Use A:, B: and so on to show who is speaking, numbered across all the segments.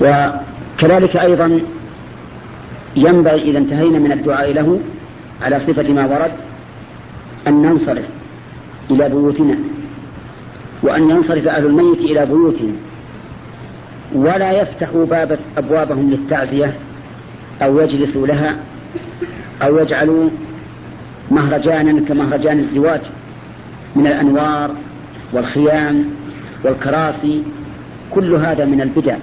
A: وكذلك أيضا ينبغي إذا انتهينا من الدعاء له على صفة ما ورد أن ننصرف إلى بيوتنا وأن ينصرف أهل الميت إلى بيوتهم ولا يفتحوا باب أبوابهم للتعزية أو يجلسوا لها أو يجعلوا مهرجانا كمهرجان الزواج من الأنوار والخيام والكراسي كل هذا من البدع.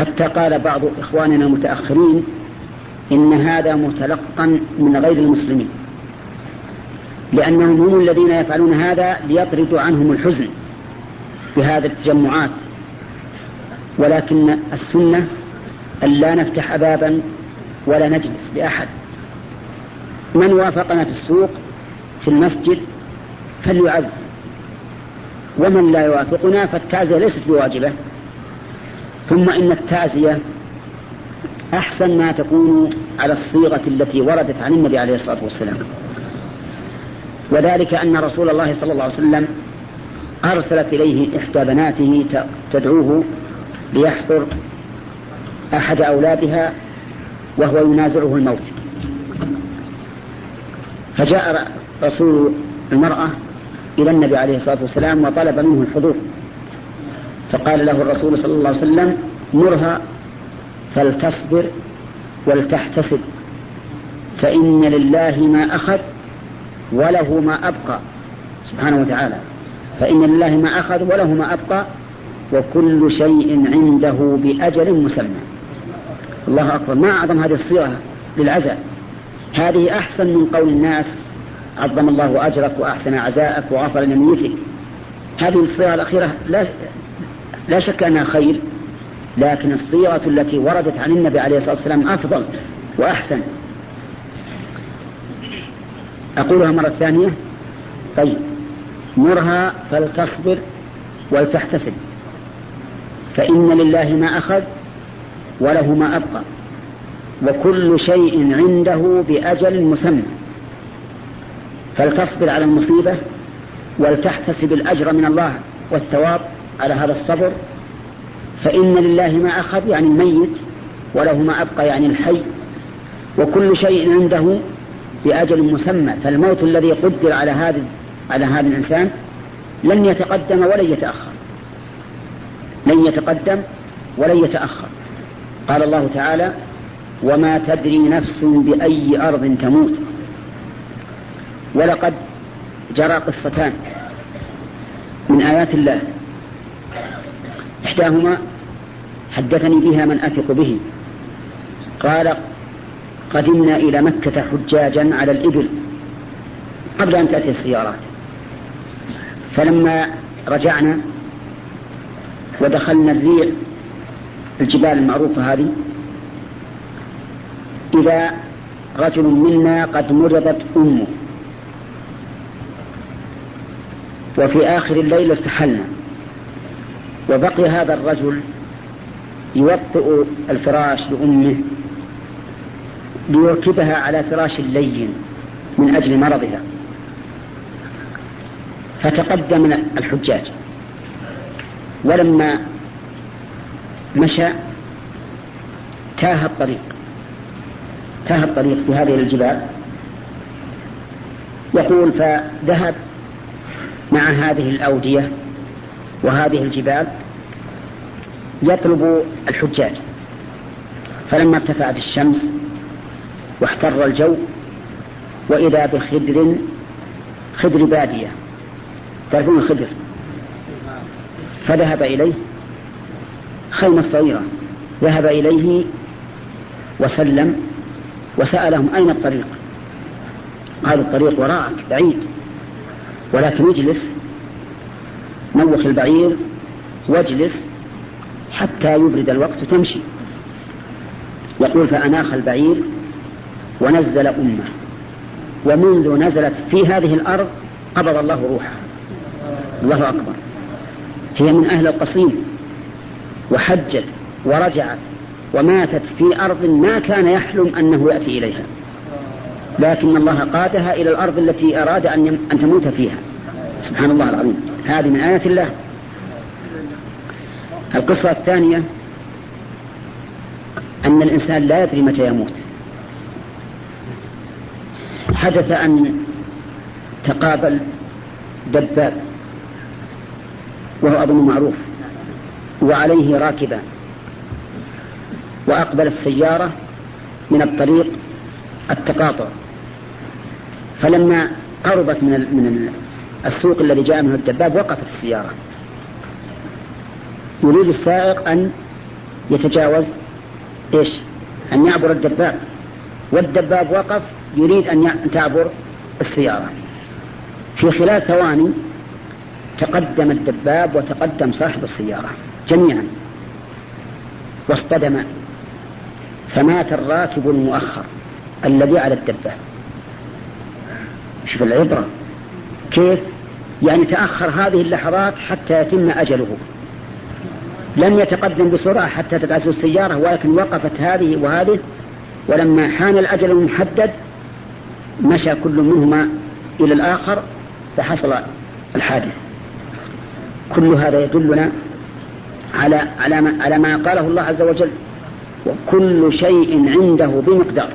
A: حتى قال بعض إخواننا المتأخرين إن هذا متلقا من غير المسلمين لأنهم هم الذين يفعلون هذا ليطردوا عنهم الحزن بهذه التجمعات ولكن السنة أن لا نفتح بابا ولا نجلس لأحد. من وافقنا في السوق في المسجد فليعز ومن لا يوافقنا فالتعزية ليست بواجبة. ثم إن التعزية أحسن ما تكون على الصيغة التي وردت عن النبي عليه الصلاة والسلام. وذلك أن رسول الله صلى الله عليه وسلم أرسلت إليه إحدى بناته تدعوه ليحضر أحد أولادها وهو ينازعه الموت. فجاء رسول المرأة إلى النبي عليه الصلاة والسلام وطلب منه الحضور. فقال له الرسول صلى الله عليه وسلم مرها فلتصبر ولتحتسب فإن لله ما أخذ وله ما أبقى سبحانه وتعالى فإن لله ما أخذ وله ما أبقى وكل شيء عنده بأجل مسمى. الله أكبر. ما أعظم هذه الصيغة للعزاء؟ هذه أحسن من قول الناس عظم الله أجرك وأحسن عزاءك وغفر لنيتك هذه الصيغة الأخيرة لا, لا شك أنها خير لكن الصيغة التي وردت عن النبي عليه الصلاة والسلام أفضل وأحسن. أقولها مرة ثانية. طيب مرها فلتصبر ولتحتسب. فإن لله ما أخذ وله ما أبقى وكل شيء عنده بأجل مسمى. فلتصبر على المصيبة ولتحتسب الأجر من الله والثواب. على هذا الصبر فإن لله ما أخذ يعني الميت وله ما أبقى يعني الحي وكل شيء عنده بأجل مسمى. فالموت الذي قدر على هذا على هذا الإنسان لن يتقدم ولن يتأخر. لن يتقدم ولن يتأخر. قال الله تعالى وما تدري نفس بأي أرض تموت. ولقد جرى قصتان من آيات الله. إحداهما حدثني بها من أثق به. قال قدمنا إلى مكة حجاجا على الإبل قبل أن تأتي السيارات. فلما رجعنا ودخلنا الريع الجبال المعروفة هذه إذا رجل منا قد مرضت أمه. وفي آخر الليل ارتحلنا وبقي هذا الرجل يوطئ الفراش لأمه ليركبها على فراش لين من أجل مرضها. فتقدم الحجاج. ولما مشى تاه الطريق. تاه الطريق في هذه الجبال. يقول فذهب مع هذه الأودية وهذه الجبال يطلب الحجاج. فلما ارتفعت الشمس واحتر الجو وإذا بخدر خدر بادية. تعرفون الخدر؟ فذهب إليه خيمة صغيرة. ذهب إليه وسلم وسألهم أين الطريق؟ قالوا الطريق وراءك بعيد ولكن اجلس. نوخ البعير واجلس حتى يبرد الوقت تمشي يقول فأناخ البعير ونزل أمه. ومنذ نزلت في هذه الأرض قبض الله روحها. الله أكبر. هي من أهل القصيم. وحجت ورجعت وماتت في أرض ما كان يحلم أنه يأتي إليها. لكن الله قادها إلى الأرض التي أراد أن أن تموت فيها. سبحان الله العظيم. هذه من آيات الله. القصة الثانية أن الإنسان لا يدري متى يموت. حدث أن تقابل دباب وهو أظن معروف وعليه راكبان وأقبل السيارة من الطريق التقاطع. فلما قربت من من السوق الذي جاء منه الدباب وقفت السيارة. يريد السائق أن يتجاوز إيش؟ أن يعبر الدباب. والدباب وقف يريد أن تعبر السيارة. في خلال ثواني تقدم الدباب وتقدم صاحب السيارة جميعا. واصطدما فمات الراكب المؤخر الذي على الدباب. شوف العبرة. كيف؟ يعني تأخر هذه اللحظات حتى يتم أجله. لم يتقدم بسرعة حتى تدعسه السيارة ولكن وقفت هذه وهذه ولما حان الأجل المحدد مشى كل منهما إلى الآخر فحصل الحادث. كل هذا يدلنا على على ما, على ما قاله الله عز وجل وكل شيء عنده بمقدار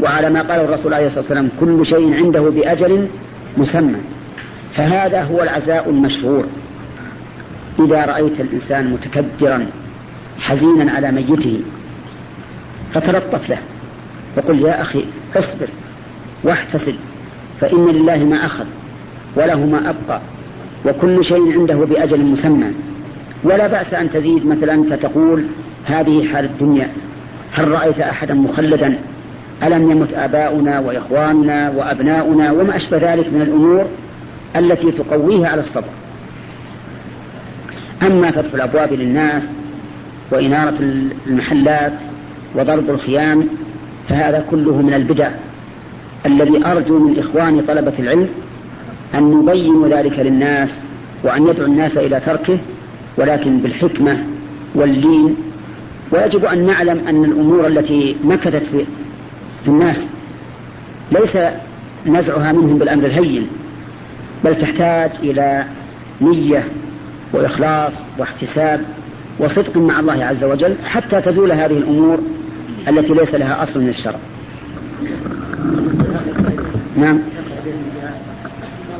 A: وعلى ما قاله الرسول عليه الصلاة والسلام كل شيء عنده بأجل مسمى. فهذا هو العزاء المشهور. إذا رأيت الإنسان متكدرا حزينا على ميته فتلطف له. وقل يا أخي اصبر واحتسب فإن لله ما أخذ وله ما أبقى وكل شيء عنده بأجل مسمى. ولا بأس أن تزيد مثلا فتقول هذه حال الدنيا هل رأيت أحدا مخلدا؟ ألم يمت آباؤنا وإخواننا وأبناؤنا وما أشبه ذلك من الأمور التي تقويه على الصبر. أما فتح الأبواب للناس وإنارة المحلات وضرب الخيام فهذا كله من البدع الذي أرجو من إخواني طلبة العلم أن يبينوا ذلك للناس وأن يدعو الناس إلى تركه ولكن بالحكمة واللين. ويجب أن نعلم أن الأمور التي مكثت في, في الناس ليس نزعها منهم بالأمر الهين بل تحتاج إلى نية وإخلاص واحتساب وصدق مع الله عز وجل حتى تزول هذه الأمور التي ليس لها أصل من الشرع نعم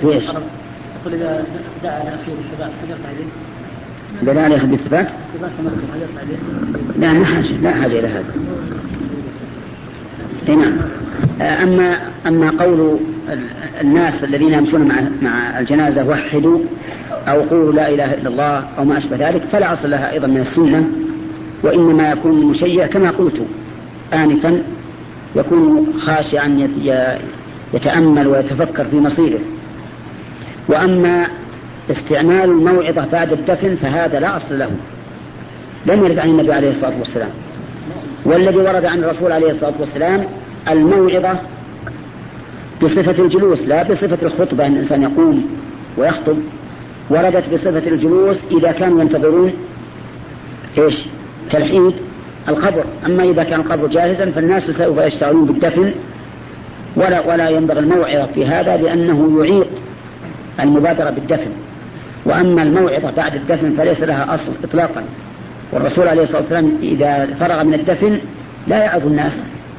A: في إيش؟ يقول إذا دعا لاخيه بالثبات هل يديه؟ إذا دعا لاخيه بالثبات؟ لا حاجة لا حاجة إلى هذا. نعم. أما أما قول الناس الذين يمشون مع مع الجنازة وحدوا أو قولوا لا إله إلا الله أو ما أشبه ذلك فلا أصل لها أيضا من السنة وإنما يكون المشيع كما قلت انفا يكون خاشعا يتأمل ويتفكر في مصيره. وأما استعمال الموعظة بعد الدفن فهذا لا أصل له. لم يرد عن النبي عليه الصلاة والسلام. والذي ورد عن الرسول عليه الصلاة والسلام الموعظة بصفة الجلوس لا بصفة الخطبة أن الإنسان يقوم ويخطب. وردت بصفة الجلوس إذا كانوا ينتظرون إيش؟ تلحيد القبر. أما إذا كان القبر جاهزا فالناس سوف يشتغلون بالدفن. ولا ولا ينبغي الموعظة في هذا لأنه يعيق المبادرة بالدفن. وأما الموعظة بعد الدفن فليس لها أصل إطلاقا. والرسول عليه الصلاة والسلام إذا فرغ من الدفن لا يعظ الناس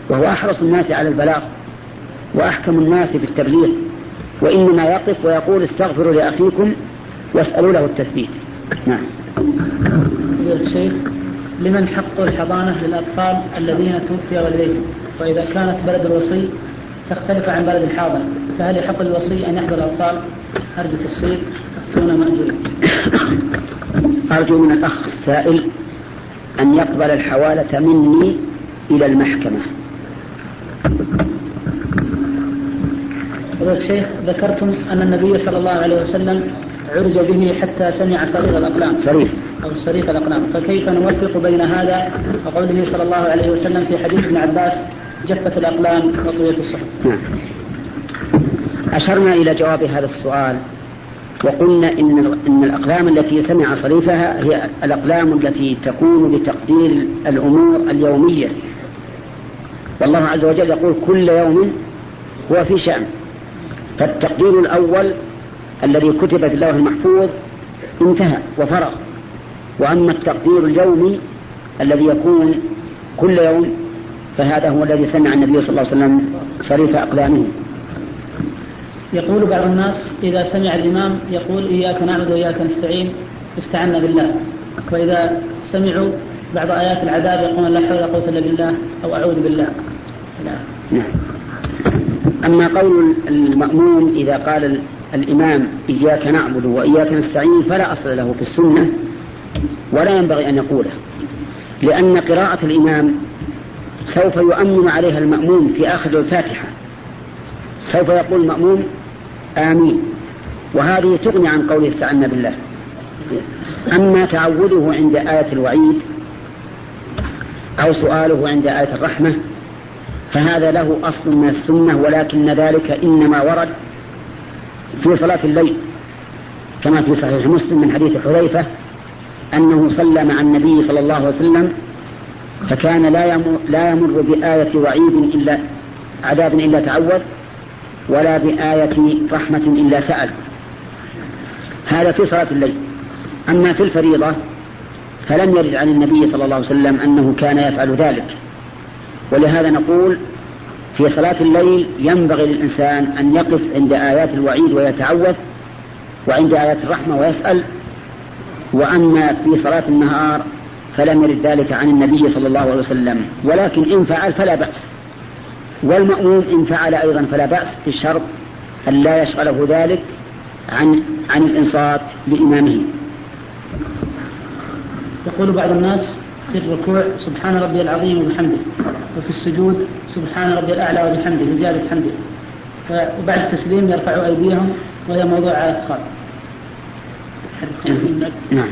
A: وهو أحرص الناس على البلاغ وأحكم الناس في التبليغ وإنما يقف ويقول استغفروا لأخيكم واسألوا له التثبيت. نعم.
B: الشيخ لمن حق الحضانة للأطفال الذين توفي والديهم وإذا كانت بلد الوصي تختلف عن بلد الحاضر فهل يحق للوصي أن يحضر الأطفال؟ أرجو تفصيل أفتونا مأجورين.
A: أرجو من الأخ السائل أن يقبل الحوالة مني إلى المحكمة.
B: فضيلة الشيخ ذكرتم أن النبي صلى الله عليه وسلم عرج به حتى سمع صريخ الأقلام.
A: صريخ.
B: أو صريخ الأقلام. فكيف نوفق بين هذا وقوله صلى الله عليه وسلم في حديث ابن عباس جفت الأقلام وطويت الصحف؟ نعم.
A: أشرنا إلى جواب هذا السؤال. وقلنا إن إن الأقلام التي سمع صريفها هي الأقلام التي تكون لتقدير الأمور اليومية. والله عز وجل يقول كل يوم هو في شأن. فالتقدير الأول الذي كتب في اللوح المحفوظ انتهى وفرغ. وأما التقدير اليومي الذي يكون كل يوم فهذا هو الذي سمع النبي صلى الله عليه وسلم صريف أقدامه
B: يقول بعض الناس إذا سمع الإمام يقول إياك نعبد وإياك نستعين استعنا بالله. وإذا سمعوا بعض آيات العذاب يقولون لا حول ولا قوة إلا بالله أو أعوذ بالله. لا.
A: نعم. أما قول المأموم إذا قال الإمام إياك نعبد وإياك نستعين فلا أصل له في السنة ولا ينبغي أن يقوله لأن قراءة الإمام سوف يؤمن عليها المأموم في آخر الفاتحة. سوف يقول المأموم آمين. وهذه تغني عن قوله استعنا بالله. أما تعوده عند آية الوعيد أو سؤاله عند آية الرحمة فهذا له أصل من السنة ولكن ذلك إنما ورد في صلاة الليل. كما في صحيح مسلم من حديث حذيفة أنه صلى مع النبي صلى الله عليه وسلم فكان لا يمر, لا يمر بآية وعيد إلا عذاب إلا تعوذ. ولا بآية رحمة إلا سأل. هذا في صلاة الليل. أما في الفريضة فلم يرد عن النبي صلى الله عليه وسلم أنه كان يفعل ذلك. ولهذا نقول في صلاة الليل ينبغي للإنسان أن يقف عند آيات الوعيد ويتعوذ وعند آيات الرحمة ويسأل. وأما في صلاة النهار فلم يرد ذلك عن النبي صلى الله عليه وسلم. ولكن إن فعل فلا بأس. والمأموم إن فعل أيضا فلا بأس بالشرط أن لا يشغله ذلك عن عن الإنصات لإمامه
B: يقول بعض الناس في الركوع سبحان ربي العظيم وبحمده. وفي السجود سبحان ربي الأعلى وبحمده بزيادة حمده وبعد التسليم يرفعوا أيديهم وهي موضوع على الفخار
A: نعم.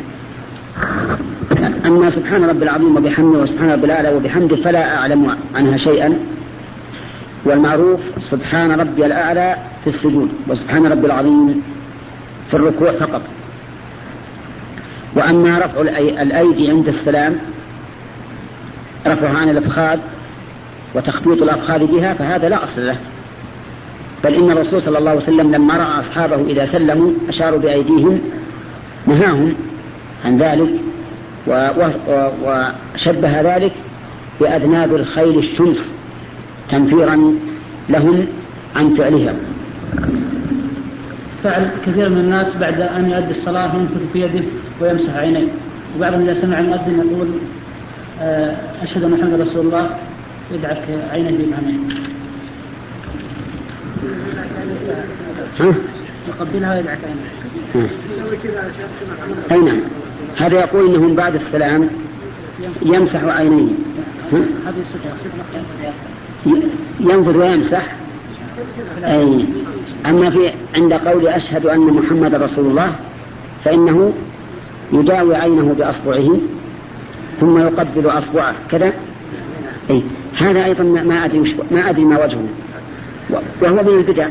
A: أما سبحان ربي العظيم وبحمده وسبحان ربي الأعلى وبحمده فلا أعلم عنها شيئا. والمعروف سبحان ربي الأعلى في السجود وسبحان ربي العظيم في الركوع فقط. وأما رفع الأيدي عند السلام رفعها عن الأفخاذ وتخبيط الأفخاذ بها فهذا لا أصل له. بل إن الرسول صلى الله عليه وسلم لما رأى أصحابه إذا سلموا أشاروا بأيديهم نهاهم عن ذلك وشبه ذلك بأذناب الخيل الشمس. تنفيرا لهم عن فعلها
B: فعل كثير من الناس بعد أن يؤدي الصلاة ينفث في يده ويمسح عينيه. وبعضهم إذا سمع المؤذن يقول آه، أشهد أن محمد رسول الله يدعك عينه بإبهامين يقبلها ويدعك عينه.
A: أي نعم. هذا يقول إنهم بعد السلام يمسح عينيه. ينفذ ويمسح أي أما في عند قول أشهد أن محمد رسول الله فإنه يداوي عينه بأصبعه ثم يقبل أصبعه. كذا؟ أي هذا أيضا ما أدري ما أدري ما وجهه. وهو من البدع.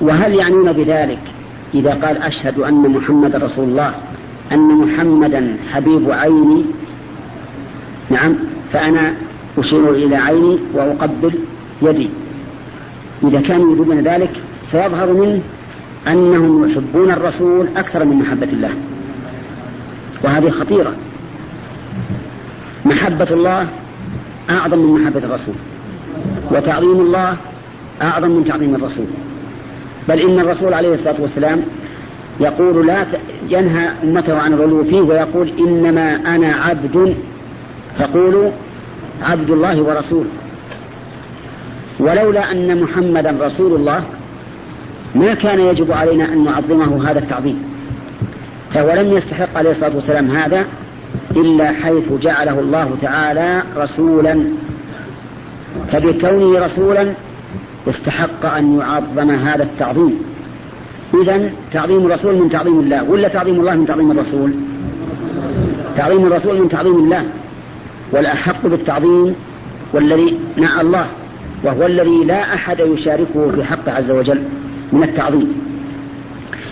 A: وهل يعنون بذلك إذا قال أشهد أن محمد رسول الله أن محمدا حبيب عيني؟ نعم. فأنا أشير إلى عيني وأقبل يدي. إذا كانوا يريدون ذلك فيظهر منه أنهم يحبون الرسول أكثر من محبة الله. وهذه خطيرة. محبة الله أعظم من محبة الرسول وتعظيم الله أعظم من تعظيم الرسول. بل إن الرسول عليه الصلاة والسلام يقول لا ينهى أمته عن الغلو فيه ويقول إنما أنا عبد فقولوا عبد الله ورسوله ولولا أن محمدا رسول الله ما كان يجب علينا أن نعظمه هذا التعظيم. فهو لم يستحق عليه الصلاة والسلام هذا إلا حيث جعله الله تعالى رسولا. فبكونه رسولا استحق أن يعظم هذا التعظيم. إذا تعظيم الرسول من تعظيم الله ولا تعظيم الله من تعظيم الرسول؟ تعظيم الرسول من تعظيم الله. والأحق بالتعظيم والذي مع الله وهو الذي لا أحد يشاركه في حقه عز وجل من التعظيم.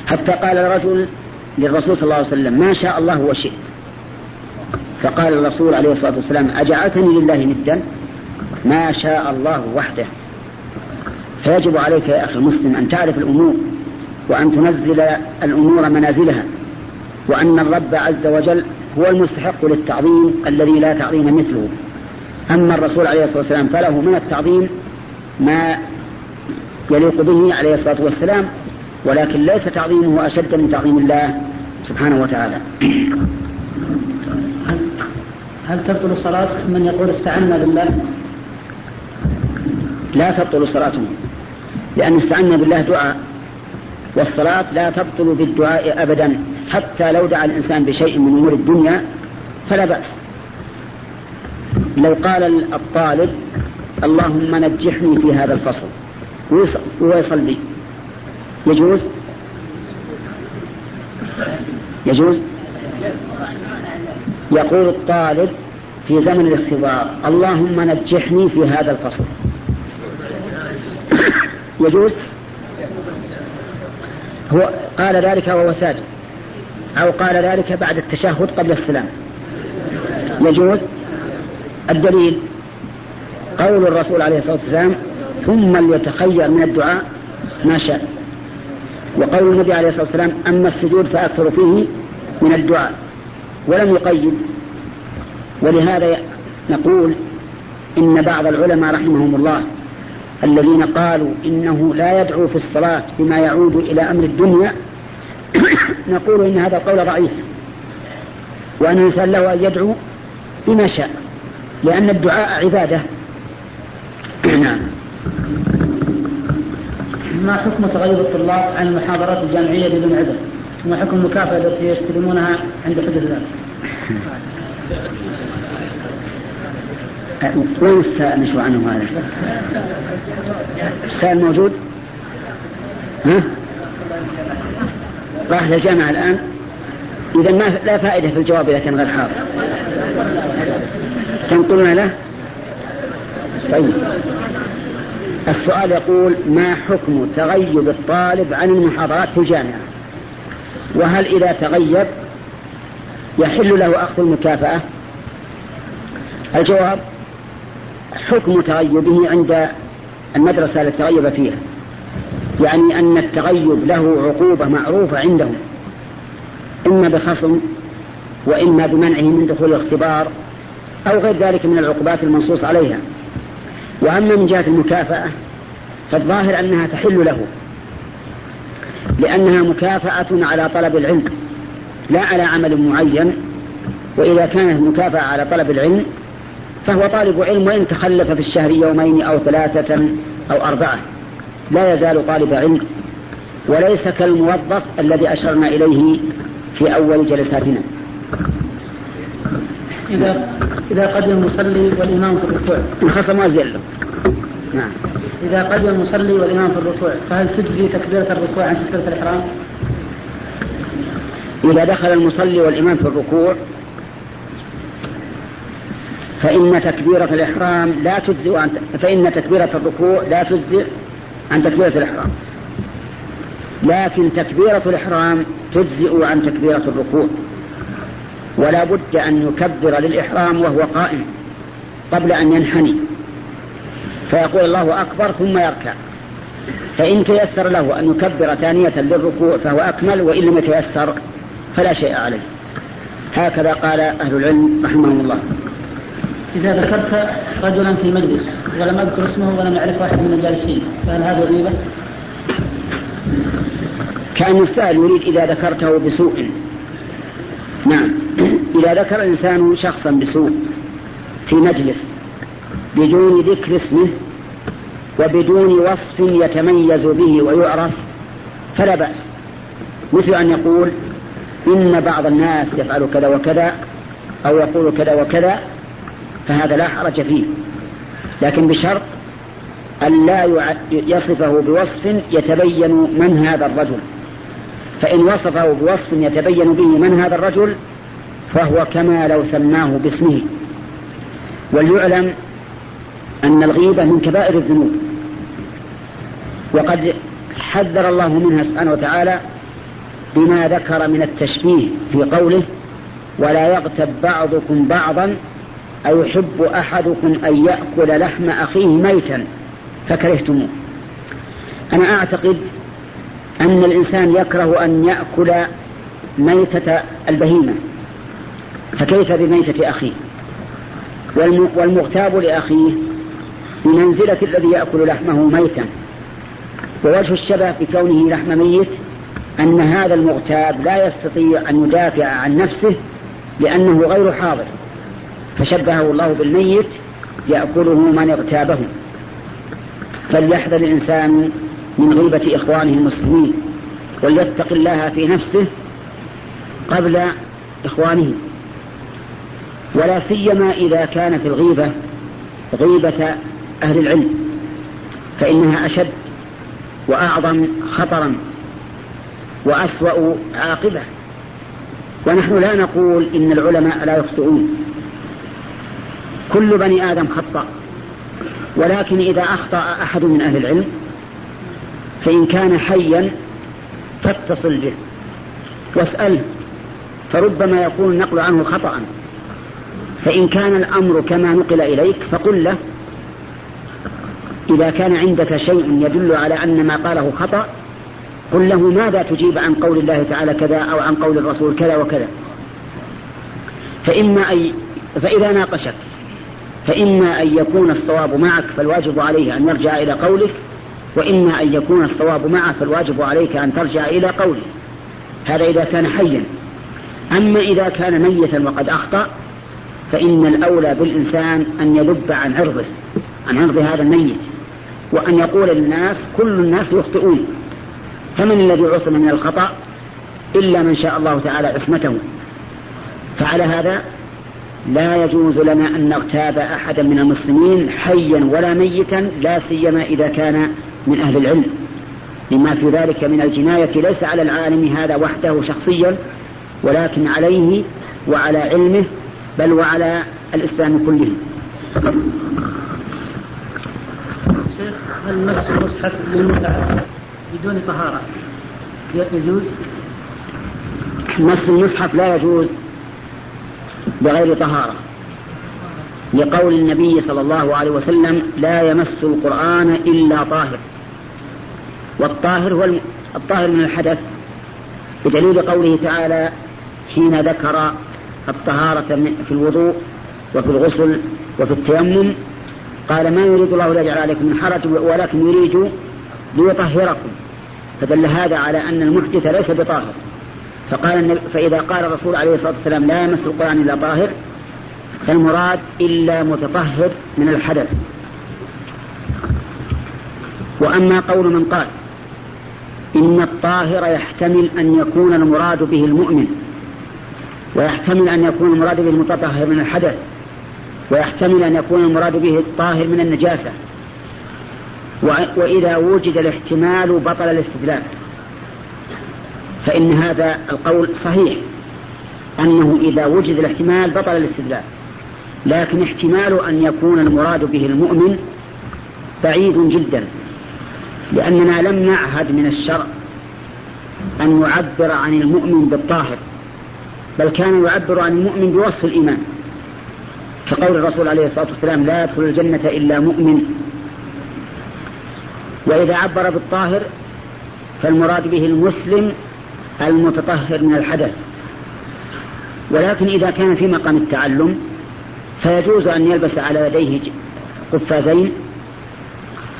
A: حتى قال الرجل للرسول صلى الله عليه وسلم ما شاء الله وشئت. فقال الرسول عليه الصلاة والسلام أجعلتني لله ندا؟ ما شاء الله وحده. فيجب عليك يا أخي المسلم أن تعرف الأمور وأن تنزل الأمور منازلها وأن الرب عز وجل هو المستحق للتعظيم الذي لا تعظيم مثله. أما الرسول عليه الصلاة والسلام فله من التعظيم ما يليق به عليه الصلاة والسلام ولكن ليس تعظيمه أشد من تعظيم الله سبحانه وتعالى.
B: هل تبطل صلاة من يقول استعنا بالله؟
A: لا تبطل صلاته لأن استعنا بالله دعاء والصلاة لا تبطل بالدعاء أبدا. حتى لو دعا الإنسان بشيء من أمور الدنيا فلا بأس. لو قال الطالب اللهم نجحني في هذا الفصل. ويصلي يجوز؟ يجوز؟ يقول الطالب في زمن الاختبار اللهم نجحني في هذا الفصل. يجوز؟ هو قال ذلك وهو ساجد. أو قال ذلك بعد التشهد قبل السلام. يجوز. الدليل قول الرسول عليه الصلاة والسلام ثم ليتخير من الدعاء ما شاء. وقول النبي عليه الصلاة والسلام أما السجود فأكثر فيه من الدعاء. ولم يقيد. ولهذا نقول إن بعض العلماء رحمهم الله الذين قالوا إنه لا يدعو في الصلاة بما يعود إلى أمر الدنيا نقول إن هذا قول ضعيف وأن الإنسان له أن يدعو بما شاء لأن الدعاء عبادة
B: نعم ما حكم تغير الطلاب عن المحاضرات الجامعية بدون عذر؟ وما حكم المكافأة التي يستلمونها عند حدوث ذلك؟
A: وين السائل نشوى عنه هذا؟ السائل موجود؟ ها؟ راح للجامعة الآن إذا ما لا فائدة في الجواب إذا كان غير حاضر. تنقلنا له؟ طيب. السؤال يقول ما حكم تغيب الطالب عن المحاضرات في الجامعة؟ وهل إذا تغيب يحل له أخذ المكافأة؟ الجواب حكم تغيبه عند المدرسة التي تغيب فيها. يعني أن التغيب له عقوبة معروفة عندهم. إما بخصم وإما بمنعه من دخول الاختبار أو غير ذلك من العقوبات المنصوص عليها. وأما من جهة المكافأة فالظاهر أنها تحل له لأنها مكافأة على طلب العلم لا على عمل معين. وإذا كانت مكافأة على طلب العلم فهو طالب علم وإن تخلف في الشهر يومين أو ثلاثة أو أربعة. لا يزال طالب علم وليس كالموظف الذي أشرنا إليه في أول جلساتنا.
B: إذا إذا قدم المصلي والإمام في الركوع.
A: انخصم وزل نعم.
B: إذا قدم المصلي والإمام في الركوع فهل تجزي تكبيرة الركوع عن تكبيرة الإحرام؟
A: إذا دخل المصلي والإمام في الركوع فإن تكبيرة الإحرام لا تجزئ عن فإن تكبيرة الركوع لا تجزئ عن تكبيرة الإحرام. لكن تكبيرة الإحرام تجزئ عن تكبيرة الركوع. ولا بد أن يكبر للإحرام وهو قائم قبل أن ينحني. فيقول الله أكبر ثم يركع. فإن تيسر له أن يكبر ثانية للركوع فهو أكمل وإن لم يتيسر فلا شيء عليه. هكذا قال أهل العلم رحمهم الله.
B: إذا ذكرت رجلا في مجلس ولم أذكر اسمه ولم أعرف واحد من الجالسين فهل هذا غيبة؟
A: كأن السائل يريد إذا ذكرته بسوء. نعم. إذا ذكر الإنسان شخصا بسوء في مجلس بدون ذكر اسمه وبدون وصف يتميز به ويعرف فلا بأس. مثل أن يقول إن بعض الناس يفعل كذا وكذا أو يقول كذا وكذا فهذا لا حرج فيه. لكن بشرط أن لا يصفه بوصف يتبين من هذا الرجل. فإن وصفه بوصف يتبين به من هذا الرجل فهو كما لو سماه باسمه. وليعلم أن الغيبة من كبائر الذنوب. وقد حذر الله منها سبحانه وتعالى بما ذكر من التشبيه في قوله ولا يغتب بعضكم بعضا أيحب أحدكم أن يأكل لحم أخيه ميتا فكرهتموه. أنا أعتقد أن الإنسان يكره أن يأكل ميتة البهيمة. فكيف بميتة أخيه؟ والمغتاب لأخيه بمنزلة الذي يأكل لحمه ميتا. ووجه الشبه بكونه لحم ميت أن هذا المغتاب لا يستطيع أن يدافع عن نفسه لأنه غير حاضر. فشبهه الله بالميت يأكله من اغتابه. فليحذر الإنسان من غيبة إخوانه المسلمين وليتق الله في نفسه قبل إخوانه. ولا سيما إذا كانت الغيبة غيبة أهل العلم فإنها أشد وأعظم خطرا وأسوأ عاقبة. ونحن لا نقول إن العلماء لا يخطئون. كل بني آدم خطأ. ولكن إذا أخطأ أحد من أهل العلم فإن كان حيا فاتصل به. واسأله فربما يكون النقل عنه خطأ. فإن كان الأمر كما نقل إليك فقل له إذا كان عندك شيء يدل على أن ما قاله خطأ قل له ماذا تجيب عن قول الله تعالى كذا أو عن قول الرسول كذا وكذا. فإما أي فإذا ناقشك فإما أن يكون الصواب معك فالواجب عليه أن يرجع إلى قولك وإما أن يكون الصواب معه فالواجب عليك أن ترجع إلى قوله. هذا إذا كان حيا. أما إذا كان ميتا وقد أخطأ فإن الأولى بالإنسان أن يذب عن عرضه عن عرض هذا الميت وأن يقول للناس كل الناس يخطئون. فمن الذي عصم من الخطأ؟ إلا من شاء الله تعالى عصمته. فعلى هذا لا يجوز لنا أن نغتاب أحدا من المسلمين حيا ولا ميتا لا سيما إذا كان من أهل العلم. لما في ذلك من الجناية ليس على العالم هذا وحده شخصيا ولكن عليه وعلى علمه بل وعلى الإسلام كله.
B: شيخ هل مس المصحف للمتعة بدون طهارة يجوز؟
A: مس المصحف لا يجوز. بغير طهارة. لقول النبي صلى الله عليه وسلم لا يمس القرآن إلا طاهر. والطاهر هو الطاهر من الحدث بدليل قوله تعالى حين ذكر الطهارة في الوضوء وفي الغسل وفي التيمم قال ما يريد الله ليجعل عليكم من حرج ولكن يريد ليطهركم. فدل هذا على أن المحدث ليس بطاهر. فقال فإذا قال الرسول عليه الصلاة والسلام لا يمس القرآن إلا طاهر فالمراد إلا متطهر من الحدث. وأما قول من قال إن الطاهر يحتمل أن يكون المراد به المؤمن ويحتمل أن يكون المراد به المتطهر من الحدث ويحتمل أن يكون المراد به الطاهر من النجاسة وإذا وجد الاحتمال بطل الاستدلال. فإن هذا القول صحيح أنه إذا وجد الاحتمال بطل الاستدلال. لكن احتمال أن يكون المراد به المؤمن بعيد جدا لأننا لم نعهد من الشرع أن يعبر عن المؤمن بالطاهر بل كان يعبر عن المؤمن بوصف الإيمان. كقول الرسول عليه الصلاة والسلام لا يدخل الجنة إلا مؤمن. وإذا عبر بالطاهر فالمراد به المسلم المتطهر من الحدث. ولكن إذا كان في مقام التعلم فيجوز أن يلبس على يديه قفازين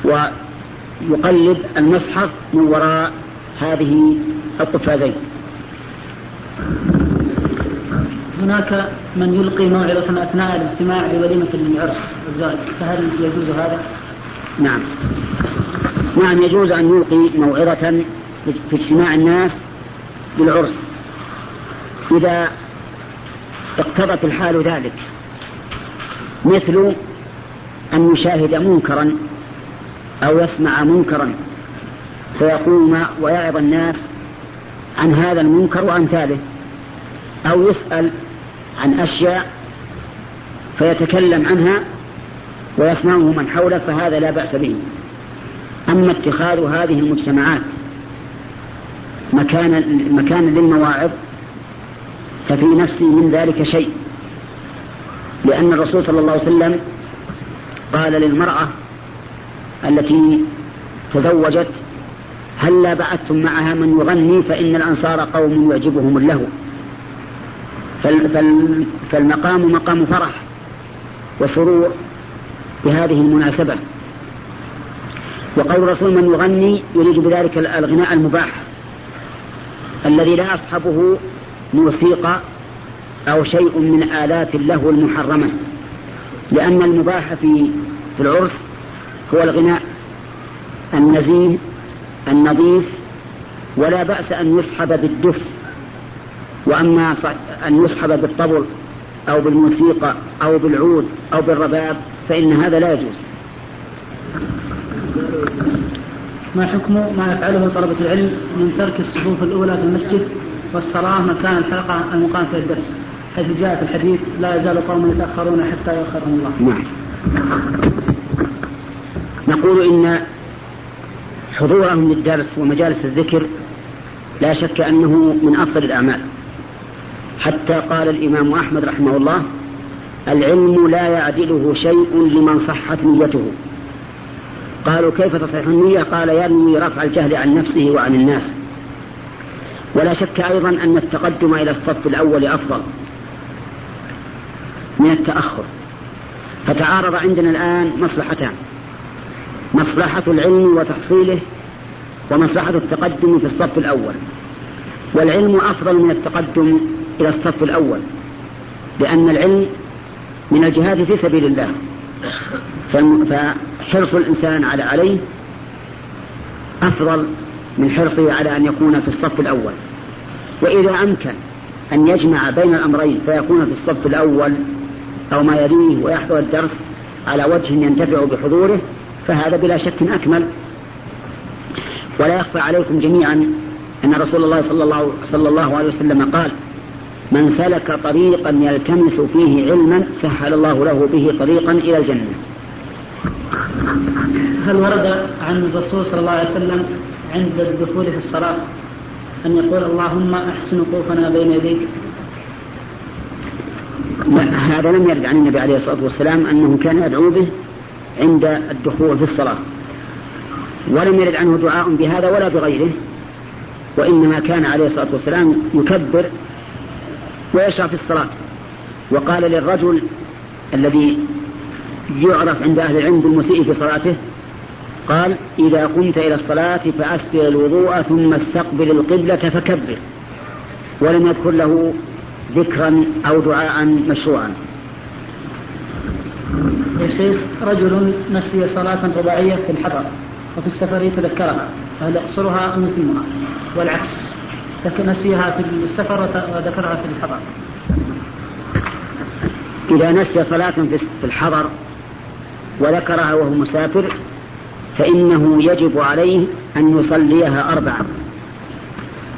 A: ويقلب المصحف من وراء هذه القفازين.
B: هناك من يلقي موعظة أثناء الاجتماع لوليمة العرس الزواج فهل يجوز هذا؟
A: نعم. نعم يجوز أن يلقي موعظة في اجتماع الناس بالعرس. إذا اقتضت الحال ذلك مثل أن يشاهد منكرا أو يسمع منكرا فيقوم ويعظ الناس عن هذا المنكر وأمثاله أو يسأل عن أشياء فيتكلم عنها ويسمعه من حوله فهذا لا بأس به. أما اتخاذ هذه المجتمعات مكانا مكانا للمواعظ ففي نفسي من ذلك شيء. لأن الرسول صلى الله عليه وسلم قال للمرأة التي تزوجت هلا بعثتم معها من يغني؟ فإن الأنصار قوم يعجبهم اللهو. فالمقام مقام فرح وسرور بهذه المناسبة. وقول الرسول من يغني يريد بذلك الغناء المباح. الذي لا يصحبه موسيقى أو شيء من آلات اللهو المحرمة لأن المباح في في العرس هو الغناء النزيه النظيف ولا بأس أن يصحب بالدف وأما أن يصحب بالطبل أو بالموسيقى أو بالعود أو بالرباب فإن هذا لا يجوز.
B: ما حكم ما يفعله طلبة العلم من ترك الصفوف الأولى في المسجد والصلاة مكان الحلقة المقام في الدرس حيث جاء في الحديث لا يزال قوم يتأخرون حتى يؤخرهم الله.
A: نعم. نقول إن حضورهم للدرس ومجالس الذكر لا شك أنه من أفضل الأعمال. حتى قال الإمام أحمد رحمه الله العلم لا يعدله شيء لمن صحت نيته. قالوا كيف تصح النية؟ قال ينوي رفع الجهل عن نفسه وعن الناس. ولا شك أيضا أن التقدم إلى الصف الأول أفضل من التأخر. فتعارض عندنا الآن مصلحتان مصلحة العلم وتحصيله ومصلحة التقدم في الصف الأول. والعلم أفضل من التقدم إلى الصف الأول لأن العلم من الجهاد في سبيل الله. فحرص الإنسان على عليه أفضل من حرصه على أن يكون في الصف الأول. وإذا أمكن أن يجمع بين الأمرين فيكون في الصف الأول أو ما يليه ويحضر الدرس على وجه ينتفع بحضوره فهذا بلا شك أكمل. ولا يخفى عليكم جميعا أن رسول الله صلى الله, صلى الله عليه وسلم قال من سلك طريقا يلتمس فيه علما سهل الله له به طريقا إلى الجنة.
B: هل ورد عن الرسول صلى الله عليه وسلم عند الدخول في الصلاة أن يقول اللهم أحسن وقوفنا بين يديك؟
A: هذا لم يرد عن النبي عليه الصلاة والسلام أنه كان يدعو به عند الدخول في الصلاة. ولم يرد عنه دعاء بهذا ولا بغيره وإنما كان عليه الصلاة والسلام يكبر ويشرع في الصلاة. وقال للرجل الذي يعرف عند أهل العلم بالمسيء في صلاته؟ قال إذا قمت إلى الصلاة فأسبغ الوضوء ثم استقبل القبلة فكبر ولم يذكر له ذكرا أو دعاء مشروعا.
B: يا شيخ رجل نسي صلاة رباعية في الحضر وفي السفر تذكرها فهل يقصرها أم يتمها؟ والعكس نسيها في السفر وذكرها في الحضر
A: إذا نسي صلاة في الحضر وذكرها وهو مسافر فإنه يجب عليه أن يصليها أربعة.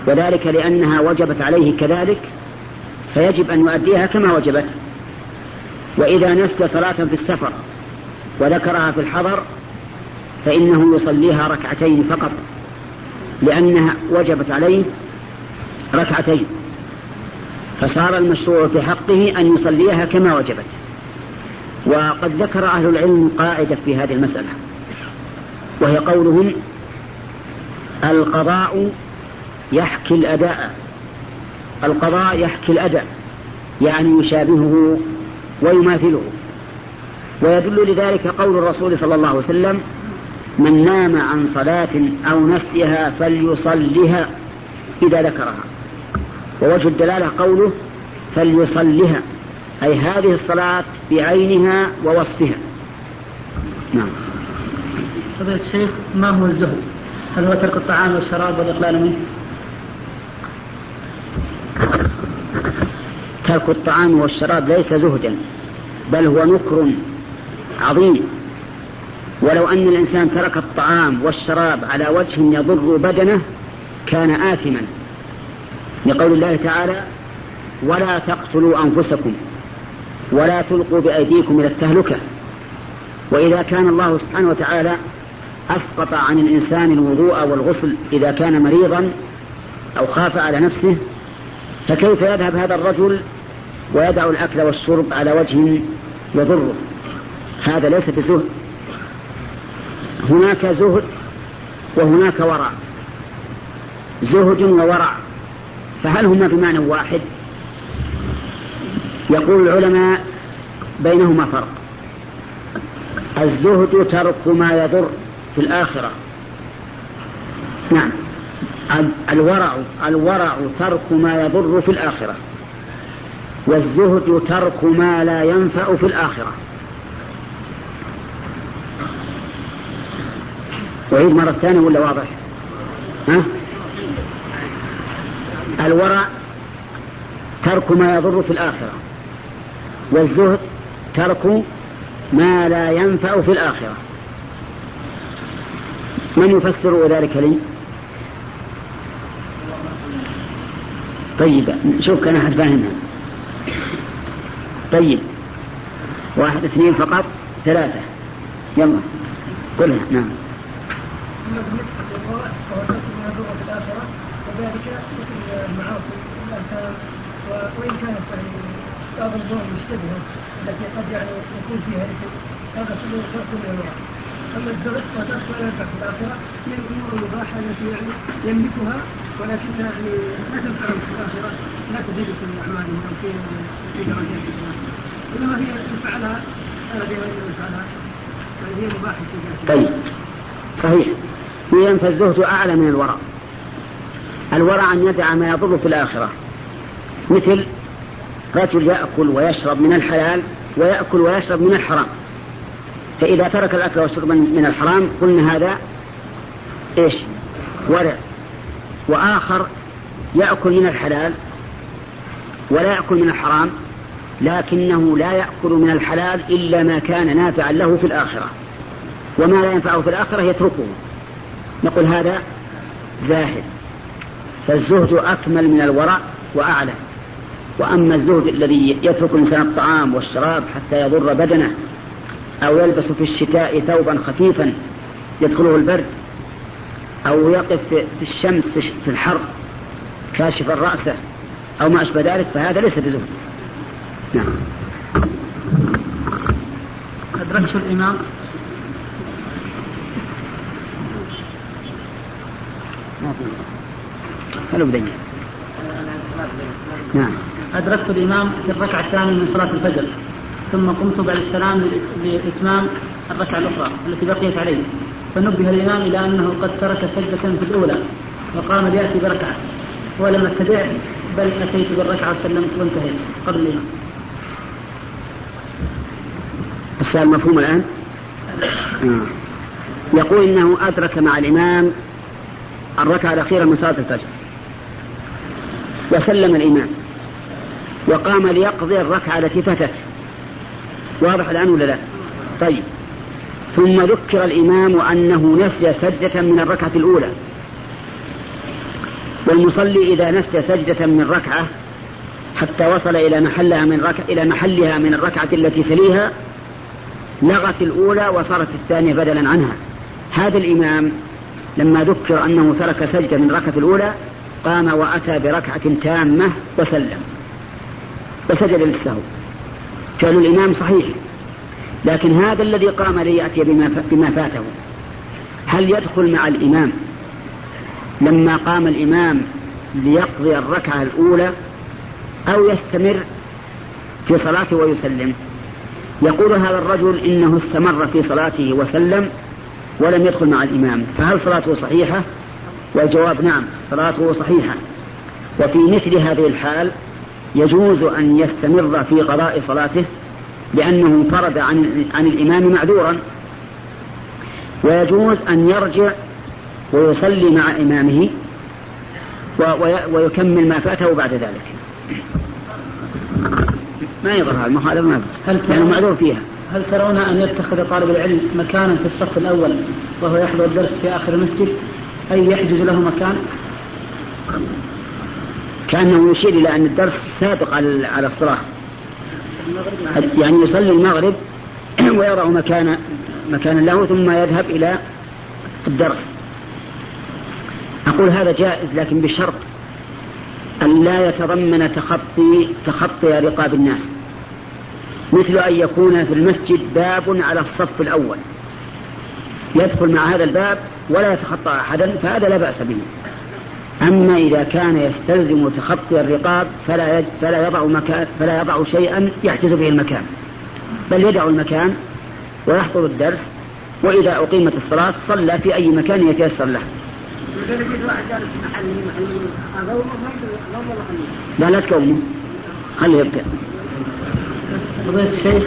A: وذلك لأنها وجبت عليه كذلك فيجب أن يؤديها كما وجبت. وإذا نسي صلاة في السفر وذكرها في الحضر فإنه يصليها ركعتين فقط لأنها وجبت عليه ركعتين. فصار المشروع في حقه أن يصليها كما وجبت. وقد ذكر أهل العلم قاعدة في هذه المسألة وهي قولهم القضاء يحكي الأداء القضاء يحكي الأداء يعني يشابهه ويماثله. ويدل لذلك قول الرسول صلى الله عليه وسلم من نام عن صلاة أو نسيها فليصلها إذا ذكرها. ووجه الدلالة قوله فليصلها أي هذه الصلاة بعينها ووصفها.
B: نعم. فضيلة الشيخ ما هو الزهد؟ هل هو ترك الطعام والشراب والإقلال منه؟
A: ترك الطعام والشراب ليس زهدا بل هو نكر عظيم. ولو أن الإنسان ترك الطعام والشراب على وجه يضر بدنه كان آثما. لقول الله تعالى ولا تقتلوا أنفسكم ولا تلقوا بأيديكم إلى التهلكة. وإذا كان الله سبحانه وتعالى أسقط عن الإنسان الوضوء والغسل إذا كان مريضا أو خاف على نفسه فكيف يذهب هذا الرجل ويدع الأكل والشرب على وجه يضره؟ هذا ليس بزهد. هناك زهد وهناك ورع زهد وورع فهل هما بمعنى واحد؟ يقول العلماء بينهما فرق. الزهد ترك ما يضر في الآخرة. نعم. الورع الورع ترك ما يضر في الآخرة. والزهد ترك ما لا ينفع في الآخرة. وعيد مرة ثانية ولا واضح؟ ها؟ الورع ترك ما يضر في الآخرة. والزهد ترك ما لا ينفع في الآخرة. من يفسر ذلك لي؟ طيب شوف كان أحد فاهمها. طيب واحد اثنين فقط ثلاثة. يلا قلها. نعم. وذلك المعاصي وإن كانت بعض مشتبهة التي قد يعني يكون فيها هذا كله من أما ينفع في الآخرة من الأمور المباحة التي يعني يملكها ولكنها يعني لا تنفع في الآخرة لا تزيد في أو في في درجاته إنما هي يفعلها يعني هي مباحة في طيب. صحيح. إذا فالزهد أعلى من الورع الورع أن يدع ما يضر في الآخرة. مثل رجل يأكل ويشرب من الحلال ويأكل ويشرب من الحرام. فإذا ترك الأكل والشرب من الحرام قلنا هذا إيش؟ ورع. وآخر يأكل من الحلال ولا يأكل من الحرام لكنه لا يأكل من الحلال إلا ما كان نافعا له في الآخرة. وما لا ينفعه في الآخرة يتركه. نقول هذا زاهد. فالزهد أكمل من الورع وأعلى. وأما الزهد الذي يترك الإنسان الطعام والشراب حتى يضر بدنه أو يلبس في الشتاء ثوبا خفيفا يدخله البرد أو يقف في الشمس في الحر كاشفا رأسه أو ما أشبه ذلك فهذا ليس بزهد. نعم.
B: أدركت الإمام؟
A: ما في. بدنيا. نعم.
B: أدركت الإمام في الركعة الثانية من صلاة الفجر ثم قمت بعد السلام لإتمام الركعة الأخرى التي بقيت عليه. فنبه الإمام إلى أنه قد ترك سجدة في الأولى وقام ليأتي بركعة. ولم أتبع بل أتيت بالركعة وسلمت وانتهيت قبل الإمام.
A: السؤال مفهوم الآن؟ آه. يقول إنه أدرك مع الإمام الركعة الأخيرة من صلاة الفجر. وسلم الإمام. وقام ليقضي الركعة التي فاتت. واضح الآن ولا لا؟ طيب. ثم ذكر الإمام أنه نسي سجدة من الركعة الأولى. والمصلي إذا نسي سجدة من الركعة حتى وصل إلى محلها من ركعة إلى محلها من الركعة التي تليها لغت الأولى وصارت الثانية بدلا عنها. هذا الإمام لما ذكر أنه ترك سجدة من الركعة الأولى قام وأتى بركعة تامة وسلم. وسجد للسهو. فعل الإمام صحيح. لكن هذا الذي قام ليأتي بما, بما فاته. هل يدخل مع الإمام؟ لما قام الإمام ليقضي الركعة الأولى أو يستمر في صلاته ويسلم. يقول هذا الرجل إنه استمر في صلاته وسلم ولم يدخل مع الإمام. فهل صلاته صحيحة؟ والجواب نعم صلاته صحيحة. وفي مثل هذه الحال يجوز أن يستمر في قضاء صلاته لأنه انفرد عن, عن الإمام معذورا. ويجوز أن يرجع ويصلي مع إمامه ويكمل ما فاته بعد ذلك. ما يظهر هذا المخالفة ما هل يعني معذور فيها.
B: هل ترون أن يتخذ طالب العلم مكانا في الصف الأول وهو يحضر الدرس في آخر المسجد؟ أي يحجز له مكان؟
A: كأنه يشير إلى أن الدرس سابق على الصلاة. يعني يصلي المغرب ويضع مكان مكانا له ثم يذهب إلى الدرس. أقول هذا جائز لكن بشرط أن لا يتضمن تخطي تخطي رقاب الناس. مثل أن يكون في المسجد باب على الصف الأول. يدخل مع هذا الباب ولا يتخطى أحدا فهذا لا بأس به. أما إذا كان يستلزم تخطي الرقاب فلا فلا يضع مكان فلا يضع شيئا يحجز به المكان بل يدع المكان ويحضر الدرس وإذا أقيمت الصلاة صلى في أي مكان يتيسر له. لا لا تكومه خليه يبدأ.
B: فضيلة الشيخ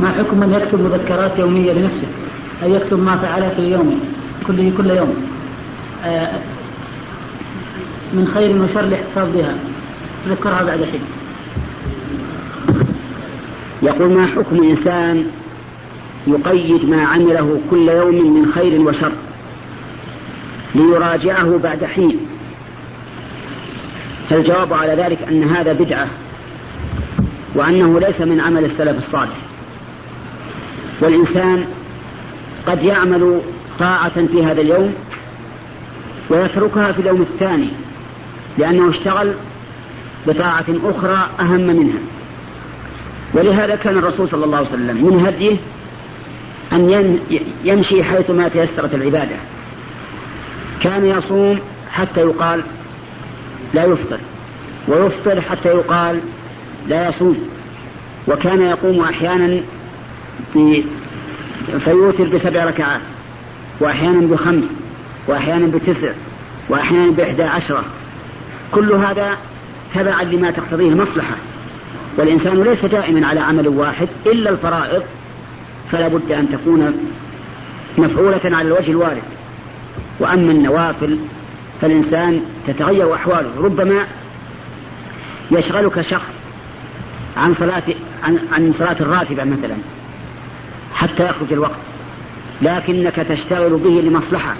B: ما حكم من يكتب مذكرات يومية لنفسه أي يكتب ما فعله في يومه كل كل يوم آه، من خير وشر الاحتفاظ بها ذكرها بعد حين.
A: يقول ما حكم إنسان يقيد ما عمله كل يوم من خير وشر ليراجعه بعد حين؟ فالجواب على ذلك أن هذا بدعة وأنه ليس من عمل السلف الصالح. والإنسان قد يعمل طاعة في هذا اليوم ويتركها في اليوم الثاني. لأنه اشتغل بطاعة أخرى أهم منها. ولهذا كان الرسول صلى الله عليه وسلم من هديه أن يمشي حيثما تيسرت العبادة. كان يصوم حتى يقال لا يفطر ويفطر حتى يقال لا يصوم. وكان يقوم أحيانا فيوتر بسبع ركعات وأحيانا بخمس وأحيانا بتسع وأحيانا بإحدى عشرة. كل هذا تبعا لما تقتضيه المصلحة. والإنسان ليس دائما على عمل واحد إلا الفرائض فلا بد أن تكون مفعولة على الوجه الوارد. وأما النوافل فالإنسان تتغير أحواله. ربما يشغلك شخص عن صلاة عن, عن صلاة الراتبة مثلا حتى يخرج الوقت. لكنك تشتغل به لمصلحة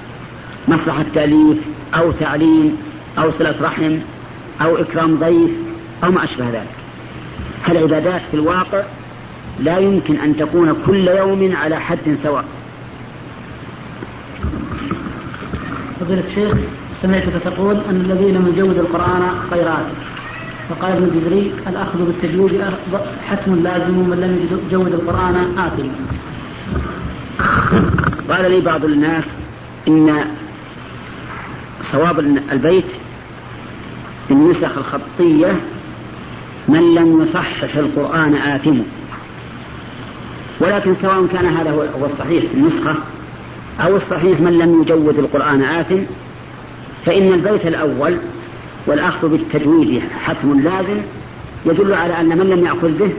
A: مصلحة تأليف أو تعليم أو صلة رحم أو إكرام ضيف أو ما أشبه ذلك. فالعبادات في الواقع لا يمكن أن تكون كل يوم على حد سواء.
B: فضيلة الشيخ سمعتك تقول أن الذي لم يجود القرآن خيرات. فقال ابن الجزري الأخذ بالتجويد حتم لازم ومن لم يجود القرآن آثم.
A: قال لي بعض الناس إن صواب البيت النسخ الخطية من لم يصحح القرآن آثم ولكن سواء كان هذا هو الصحيح في النسخة أو الصحيح من لم يجود القرآن آثم فإن البيت الأول والأخذ بالتجويد حتم لازم يدل على أن من لم يأخذ به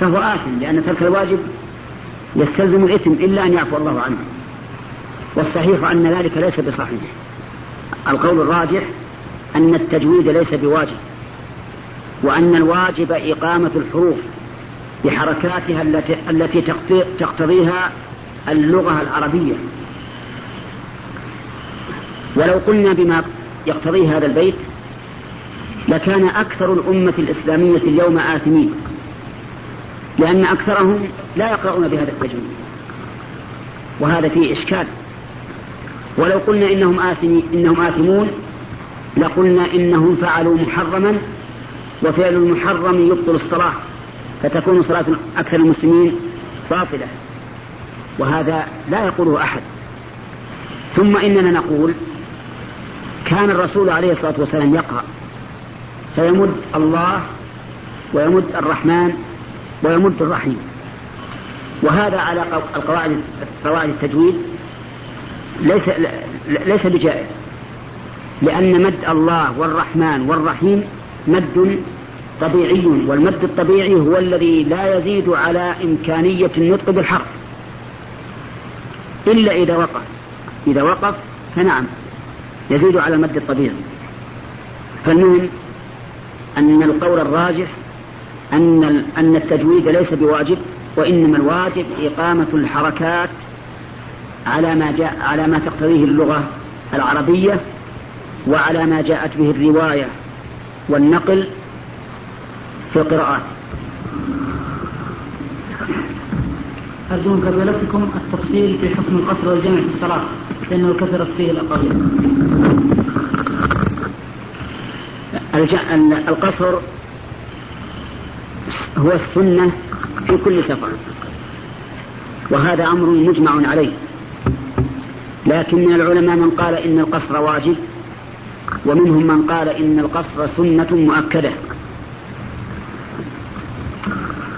A: فهو آثم لأن ترك الواجب يستلزم الإثم إلا أن يعفو الله عنه. والصحيح أن ذلك ليس بصحيح. القول الراجح أن التجويد ليس بواجب وأن الواجب إقامة الحروف بحركاتها التي, التي تقتضيها اللغة العربية. ولو قلنا بما يقتضي هذا البيت لكان أكثر الأمة الإسلامية اليوم آثمين لأن أكثرهم لا يقرؤون بهذا التجويد وهذا فيه إشكال. ولو قلنا إنهم آثمين إنهم آثمون لقلنا إنهم فعلوا محرما وفعل المحرم يبطل الصلاة فتكون صلاة أكثر المسلمين باطلة. وهذا لا يقوله أحد. ثم إننا نقول كان الرسول عليه الصلاة والسلام يقرأ فيمد الله ويمد الرحمن ويمد الرحيم. وهذا على القواعد قواعد التجويد ليس ليس بجائز. لأن مد الله والرحمن والرحيم مد طبيعي والمد الطبيعي هو الذي لا يزيد على إمكانية النطق بالحرف. إلا إذا وقف. إذا وقف فنعم يزيد على المد الطبيعي. فالمهم أن القول الراجح أن أن التجويد ليس بواجب وإنما الواجب إقامة الحركات على ما جاء على ما تقتضيه اللغة العربية وعلى ما جاءت به الرواية والنقل في القراءات
B: أرجو من فضيلتكم التفصيل في حكم القصر والجمع في الصلاة لأنه كثرت فيه الأقاويل.
A: القصر هو السنة في كل سفر وهذا أمر مجمع عليه لكن من العلماء من قال إن القصر واجب ومنهم من قال إن القصر سنة مؤكدة.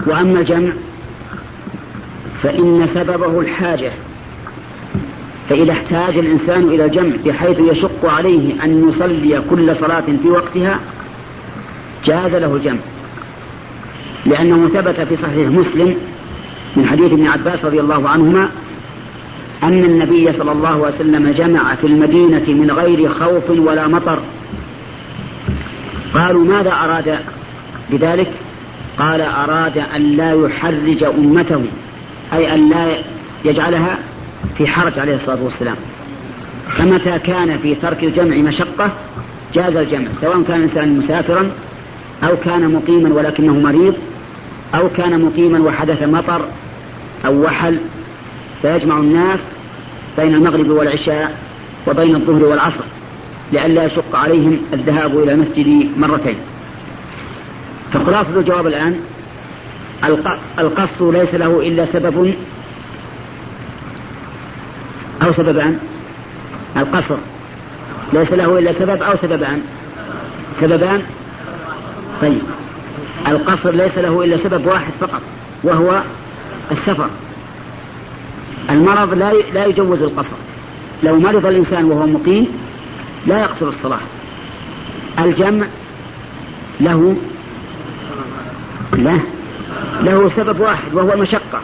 A: وأما الجمع فإن سببه الحاجة فإذا احتاج الإنسان إلى الجمع بحيث يشق عليه أن يصلي كل صلاة في وقتها جاز له الجمع. لأنه ثبت في صحيح مسلم من حديث ابن عباس رضي الله عنهما أن النبي صلى الله عليه وسلم جمع في المدينة من غير خوف ولا مطر. قالوا ماذا أراد بذلك؟ قال أراد أن لا يحرج أمته أي أن لا يجعلها في حرج عليه الصلاة والسلام. فمتى كان في ترك الجمع مشقة جاز الجمع سواء كان الإنسان مسافرا أو كان مقيما ولكنه مريض أو كان مقيما وحدث مطر أو وحل فيجمع الناس بين المغرب والعشاء وبين الظهر والعصر لئلا يشق عليهم الذهاب إلى المسجد مرتين. فخلاصة الجواب الآن القصر ليس له إلا سبب أو سببان القصر ليس له إلا سبب أو سببان. سببان؟ طيب. القصر ليس له إلا سبب واحد فقط وهو السفر. المرض لا لا يجوز القصر. لو مرض الإنسان وهو مقيم لا يقصر الصلاة. الجمع له لا له سبب واحد وهو المشقة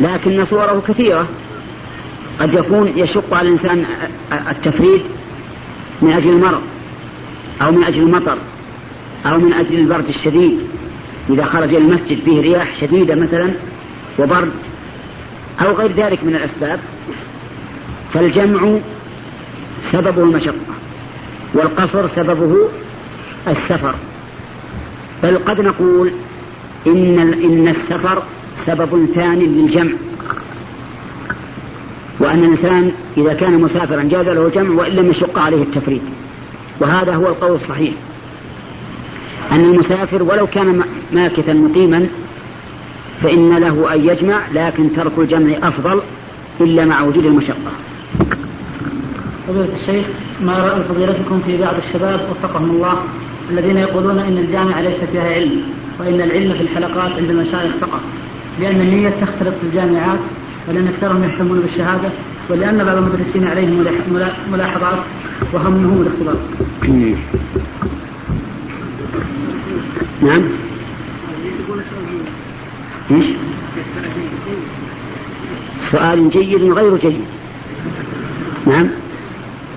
A: لكن صوره كثيرة. قد يكون يشق على الإنسان التفريد من أجل المرض أو من أجل المطر أو من أجل البرد الشديد. إذا خرج إلى المسجد فيه رياح شديدة مثلا وبرد أو غير ذلك من الأسباب فالجمع سببه المشقة والقصر سببه السفر. بل قد نقول إن إن السفر سبب ثاني للجمع. وأن الإنسان إذا كان مسافرا جاز له الجمع وإن لم يشق عليه التفريد وهذا هو القول الصحيح. أن المسافر ولو كان ماكثا مقيما فإن له أن يجمع لكن ترك الجمع أفضل إلا مع وجود المشقة.
B: فضيلة الشيخ ما رأي فضيلتكم في بعض الشباب وفقهم الله الذين يقولون إن الجامعة ليس فيها علم وإن العلم في الحلقات عند المشايخ فقط لأن النية تختلف في الجامعات ولأن أكثرهم يهتمون بالشهادة ولأن بعض المدرسين عليهم ملاحظات وهمهم الاختبار.
A: نعم؟ إيش؟ سؤال جيد وغير جيد. نعم.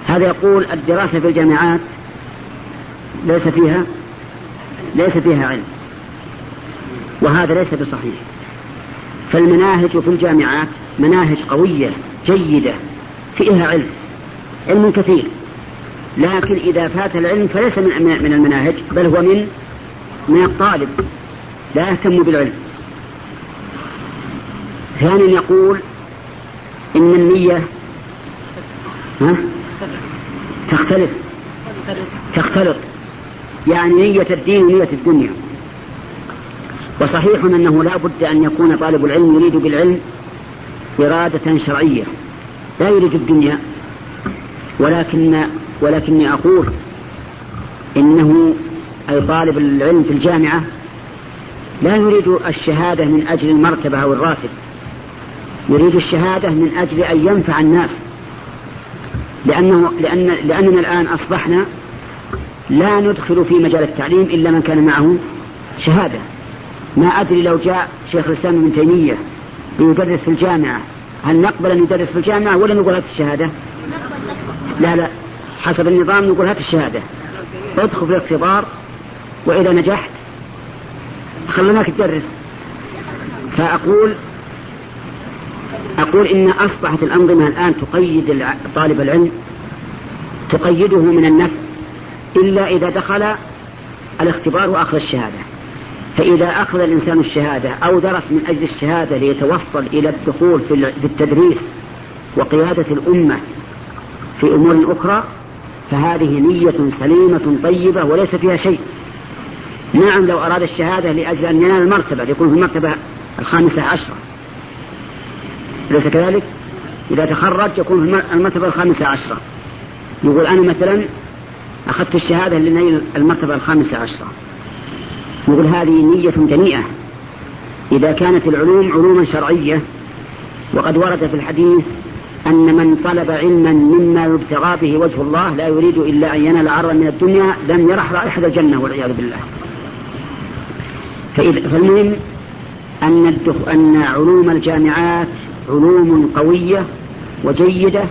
A: هذا يقول الدراسة في الجامعات ليس فيها ليس فيها علم. وهذا ليس بصحيح. فالمناهج في الجامعات مناهج قوية جيدة فيها علم علم كثير. لكن إذا فات العلم فليس من من المناهج بل هو من من الطالب. لا يهتم بالعلم. ثانيا يقول إن النية ها؟ تختلف. تختلط. يعني نية الدين ونية الدنيا. وصحيح أنه لا بد أن يكون طالب العلم يريد بالعلم إرادة شرعية. لا يريد الدنيا. ولكن ولكني أقول إنه أي طالب العلم في الجامعة لا يريد الشهادة من أجل المرتبة أو الراتب. يريد الشهادة من أجل أن ينفع الناس. لأنه لأن لأننا الآن أصبحنا لا ندخل في مجال التعليم إلا من كان معه شهادة. ما أدري لو جاء شيخ الإسلام ابن تيمية ليدرس في الجامعة. هل نقبل أن يدرس في الجامعة ولا نقول هات الشهادة؟ لا لا. حسب النظام نقول هات الشهادة. ادخل في الاختبار وإذا نجحت خلناك تدرس. فأقول أقول إن أصبحت الأنظمة الآن تقيد طالب العلم تقيده من النفع إلا إذا دخل الاختبار وأخذ الشهادة. فإذا أخذ الإنسان الشهادة أو درس من أجل الشهادة ليتوصل إلى الدخول في التدريس وقيادة الأمة في أمور أخرى فهذه نية سليمة طيبة وليس فيها شيء. نعم لو أراد الشهادة لأجل أن ينال المرتبة يكون في المرتبة الخامسة عشرة. أليس كذلك؟ إذا تخرج يكون في المرتبة الخامسة عشرة. يقول أنا مثلا أخذت الشهادة لنيل المرتبة الخامسة عشرة. يقول هذه نية دنيئة إذا كانت العلوم علوما شرعية وقد ورد في الحديث أن من طلب علما مما يبتغى به وجه الله لا يريد إلا أن ينال عرضا من الدنيا لم يرح رائحة الجنة والعياذ بالله. فإذا فالمهم أن, أن علوم الجامعات علوم قوية وجيدة